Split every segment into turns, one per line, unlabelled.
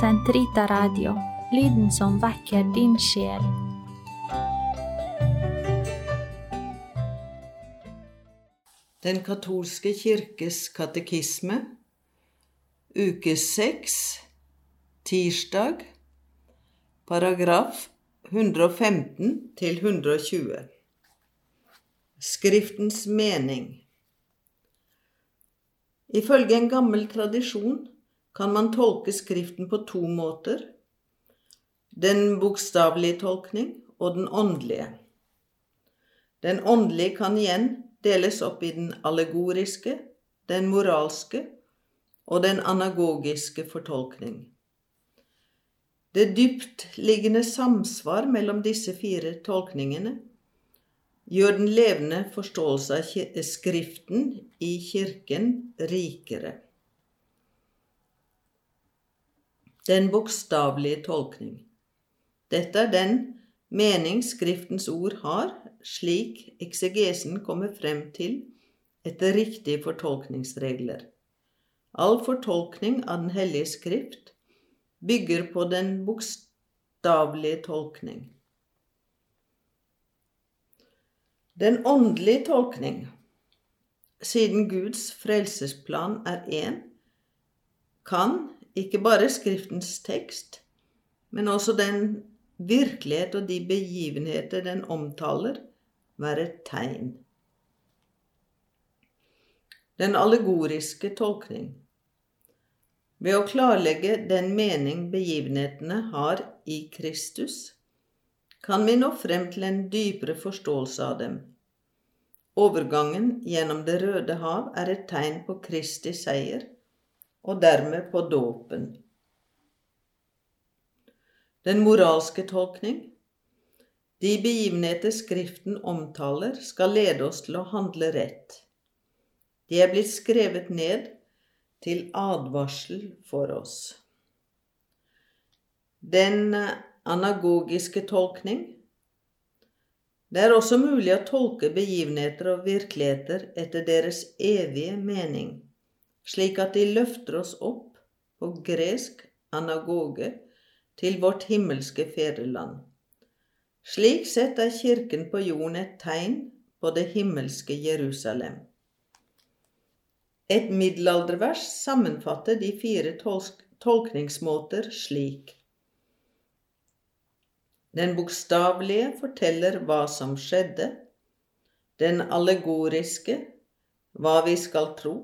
Sentrita Radio, lyden som vekker din sjel.
Den katolske kirkes katekisme, uke seks, tirsdag, paragraf 115 til 120. Skriftens mening. Ifølge en gammel tradisjon kan man tolke Skriften på to måter den bokstavelige tolkning og den åndelige. Den åndelige kan igjen deles opp i den allegoriske, den moralske og den anagogiske fortolkning. Det dyptliggende samsvar mellom disse fire tolkningene gjør den levende forståelse av Skriften i Kirken rikere. Den bokstavelige tolkning. Dette er den mening Skriftens ord har, slik eksegesen kommer frem til etter riktige fortolkningsregler. All fortolkning av Den hellige Skrift bygger på den bokstavelige tolkning. Den åndelige tolkning, siden Guds frelsesplan er én, kan ikke bare Skriftens tekst, men også den virkelighet og de begivenheter den omtaler, være et tegn. Den allegoriske tolkning. Ved å klarlegge den mening begivenhetene har i Kristus, kan vi nå frem til en dypere forståelse av dem. Overgangen gjennom Det røde hav er et tegn på Kristi seier, og dermed på dåpen. Den moralske tolkning De begivenheter Skriften omtaler, skal lede oss til å handle rett. De er blitt skrevet ned til advarsel for oss. Den anagogiske tolkning Det er også mulig å tolke begivenheter og virkeligheter etter deres evige mening, slik at de løfter oss opp på gresk anagoge til vårt himmelske fedreland. Slik sett er Kirken på jorden et tegn på det himmelske Jerusalem. Et middelaldervers sammenfatter de fire tolkningsmåter slik. Den bokstavelige forteller hva som skjedde, den allegoriske hva vi skal tro,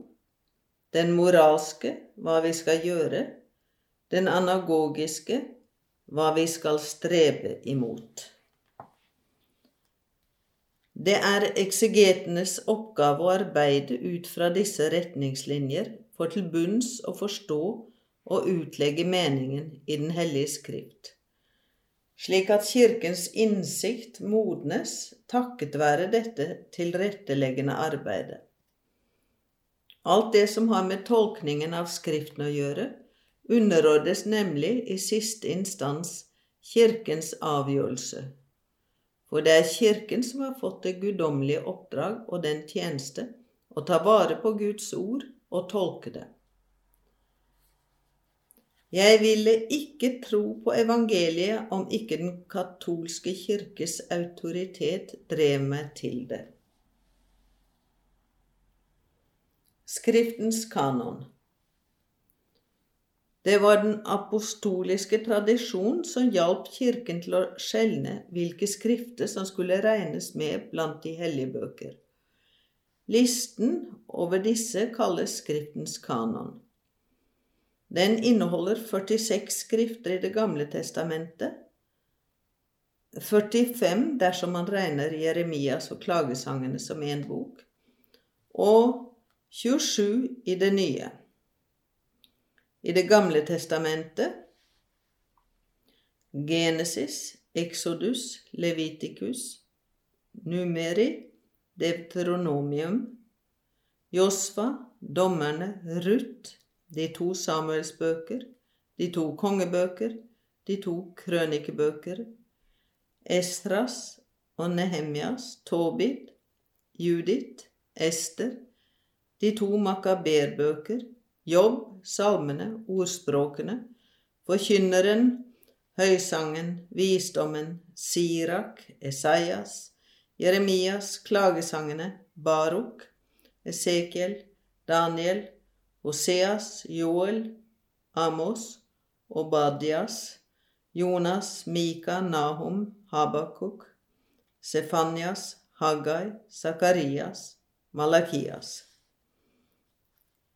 den moralske hva vi skal gjøre, den anagogiske hva vi skal strebe imot. Det er eksegetenes oppgave å arbeide ut fra disse retningslinjer for til bunns å forstå og utlegge meningen i Den hellige skrift, slik at Kirkens innsikt modnes takket være dette tilretteleggende arbeidet. Alt det som har med tolkningen av Skriften å gjøre, underordnes nemlig i siste instans Kirkens avgjørelse for det er Kirken som har fått det guddommelige oppdrag og den tjeneste å ta vare på Guds ord og tolke det. Jeg ville ikke tro på evangeliet om ikke den katolske kirkes autoritet drev meg til det. Skriftens kanon det var den apostoliske tradisjon som hjalp Kirken til å skjelne hvilke skrifter som skulle regnes med blant de hellige bøker. Listen over disse kalles Skriftens kanon. Den inneholder 46 skrifter i Det gamle testamentet, 45 dersom man regner Jeremias og klagesangene som én bok, og 27 i det nye. I Det gamle testamentet Genesis, Exodus, Leviticus, Numeri, Deuteronomium, Josfa, Dommerne, Ruth, de to Samuelsbøker, de to kongebøker, de to krønikebøker, Estras og Nehemjas, Tobit, Judith, Ester, de to makaberbøker, Jobb, salmene, ordspråkene, Forkynneren, Høysangen, Visdommen, Sirak, Esaias, Jeremias, Klagesangene, Baruk, Esekiel, Daniel, Hoseas, Joel, Amos, Obadias, Jonas, Mika, Nahum, Habakuk, Sefanias, Haggai, Sakarias, Malakias.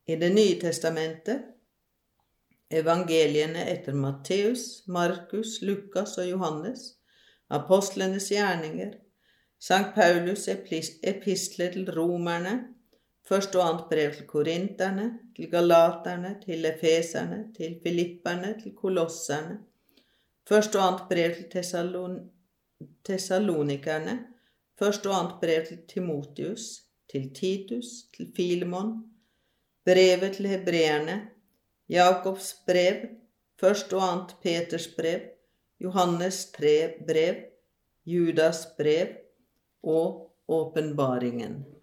I Det nye testamentet evangeliene etter Matteus, Markus, Lukas og Johannes, apostlenes gjerninger, Sankt Paulus' epistler til romerne, første og annet brev til korinterne, til galaterne, til efeserne, til filipperne, til kolosserne, første og annet brev til Tessalon tessalonikerne, første og annet brev til Timotius, til Titus, til Filemon, brevet til hebreerne, Jakobs brev, først og annet Peters brev, Johannes tre brev, Judas brev og åpenbaringen.